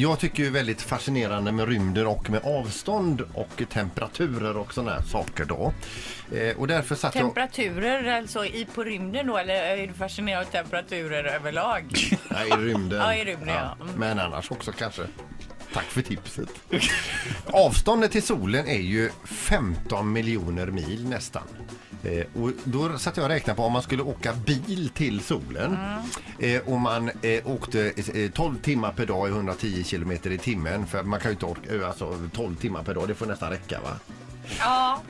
Jag tycker ju väldigt fascinerande med rymden och med avstånd och temperaturer och sådana här saker då. Eh, och därför satt. Temperaturer alltså i, på rymden då eller är du fascinerad av temperaturer överlag? Nej, i rymden. Ja, i rymden, ja. Mm. Men annars också kanske. Tack för tipset. Avståndet till solen är ju 15 miljoner mil nästan. Eh, och då satt jag och räknade på om man skulle åka bil till solen. Eh, och man eh, åkte eh, 12 timmar per dag i 110 kilometer i timmen. För man kan ju inte orka, eh, alltså 12 timmar per dag, det får nästan räcka va? Ja,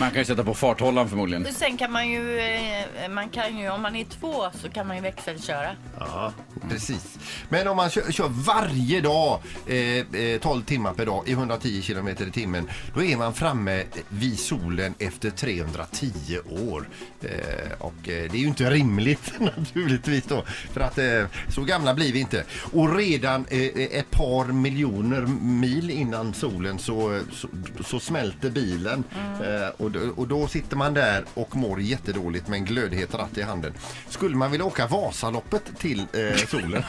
Man kan ju sätta på farthållaren förmodligen. och sen kan man ju, eh, man kan ju, om man är två så kan man ju växelköra. Ja, precis. Men om man kör, kör varje dag eh, eh, 12 timmar per dag i 110 kilometer i timmen då är man framme vid solen efter 310 år. Eh, och eh, det är ju inte rimligt naturligtvis då för att eh, så gamla blir vi inte. Och redan eh, ett par miljoner mil innan solen så, så, så smälter bilen eh, och, då- och då sitter man där och mår jättedåligt med en glödhet ratt i handen. Skulle man vilja åka Vasaloppet till eh, solen,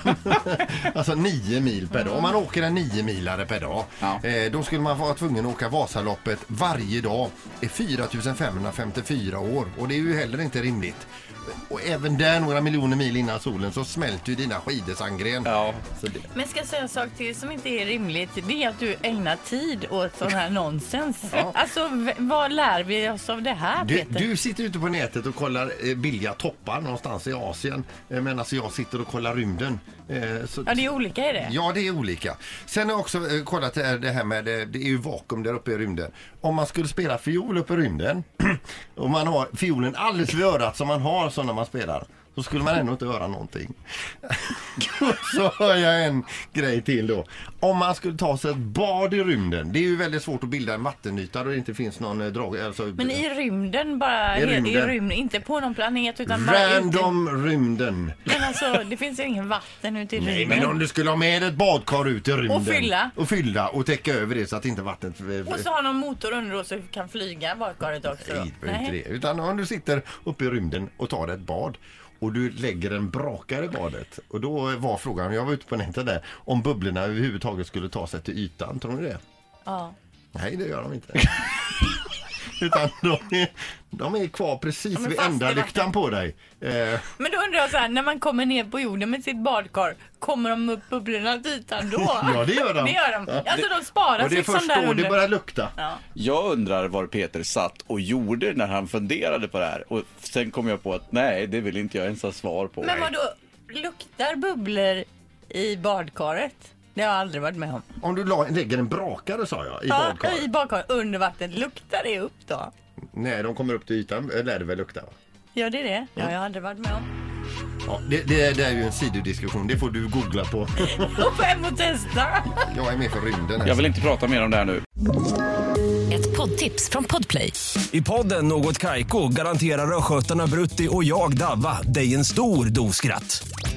alltså nio mil per dag, om man åker en nio milare per dag, Ja. eh, då skulle man vara tvungen att åka Vasaloppet varje dag i 4554 år och det är ju heller inte rimligt. Och även där några miljoner mil innan solen så smälter ju dina skidor sandgren. Ja. Så det, Men ska jag säga en sak till som inte är rimligt. Det är att du ägnar tid åt sån här nonsens. Ja. Alltså vad lär vi oss av det här Du, Peter? du sitter ute på nätet och kollar eh, billiga toppar någonstans i Asien eh, medan jag sitter och kollar rymden. Eh, så, Ja det är olika i det. Ja, det är olika. Sen har jag också eh, kollat det här, det här med, eh, det är ju vakuum där uppe i rymden. Om man skulle spela fiol uppe i rymden och man har fiolen alldeles vid örat som man har också när man spelar. Så skulle man ändå inte höra någonting. så har jag en grej till då. Om man skulle ta sig ett bad i rymden. Det är ju väldigt svårt att bilda en vattenyta då det inte finns någon eh, drag... Alltså, Men i rymden bara, I rymden. i rymden, inte på någon planet utan bara ute. Random rymden. Men alltså det finns ju ingen vatten ute i Nej, rymden. men om du skulle ha med ett badkar ut i rymden. fylla. Och fylla och täcka över det så att inte vattnet... Och så har någon motor under då så du kan flyga badkaret också då. Nej, inte det. Utan om du sitter uppe i rymden och tar ett bad och du lägger en brakare i badet. Och då var frågan, jag var ute på nätet där, om bubblorna överhuvudtaget skulle ta sig till ytan. Tror ni det? Ja. Nej, det gör de inte. Utan de är, de är kvar precis vid ändarlyktan på dig. Eh, Men då undrar jag så här, när man kommer ner på jorden med sitt badkar, kommer de upp bubblorna till ytan då? Ja, det gör de. Det gör de. Alltså de sparas och det är liksom först där då under. det börjar lukta. Ja. Jag undrar vad Peter satt och gjorde när han funderade på det här. Och sen kom jag på att nej, det vill inte jag ens ha svar på. Men vad då luktar bubblor i badkaret? Det har jag aldrig varit med om. Om du la, lägger en brakare sa jag i Ja, badkaret. i badkaret under vattnet. Luktar det upp då? Nej, de kommer upp till ytan. eh, lär det väl lukta va? Gör det det? Det har jag aldrig varit med om. Ja, det, det, det är ju en sidodiskussion. Det får du googla på. Och hem och testa! Jag är med för rymden. här. Jag vill inte prata mer om det här nu. Ett poddtips från Podplay. I podden Något Kaiko garanterar östgötarna Brutti och jag, Davva, dig en stor dos skratt.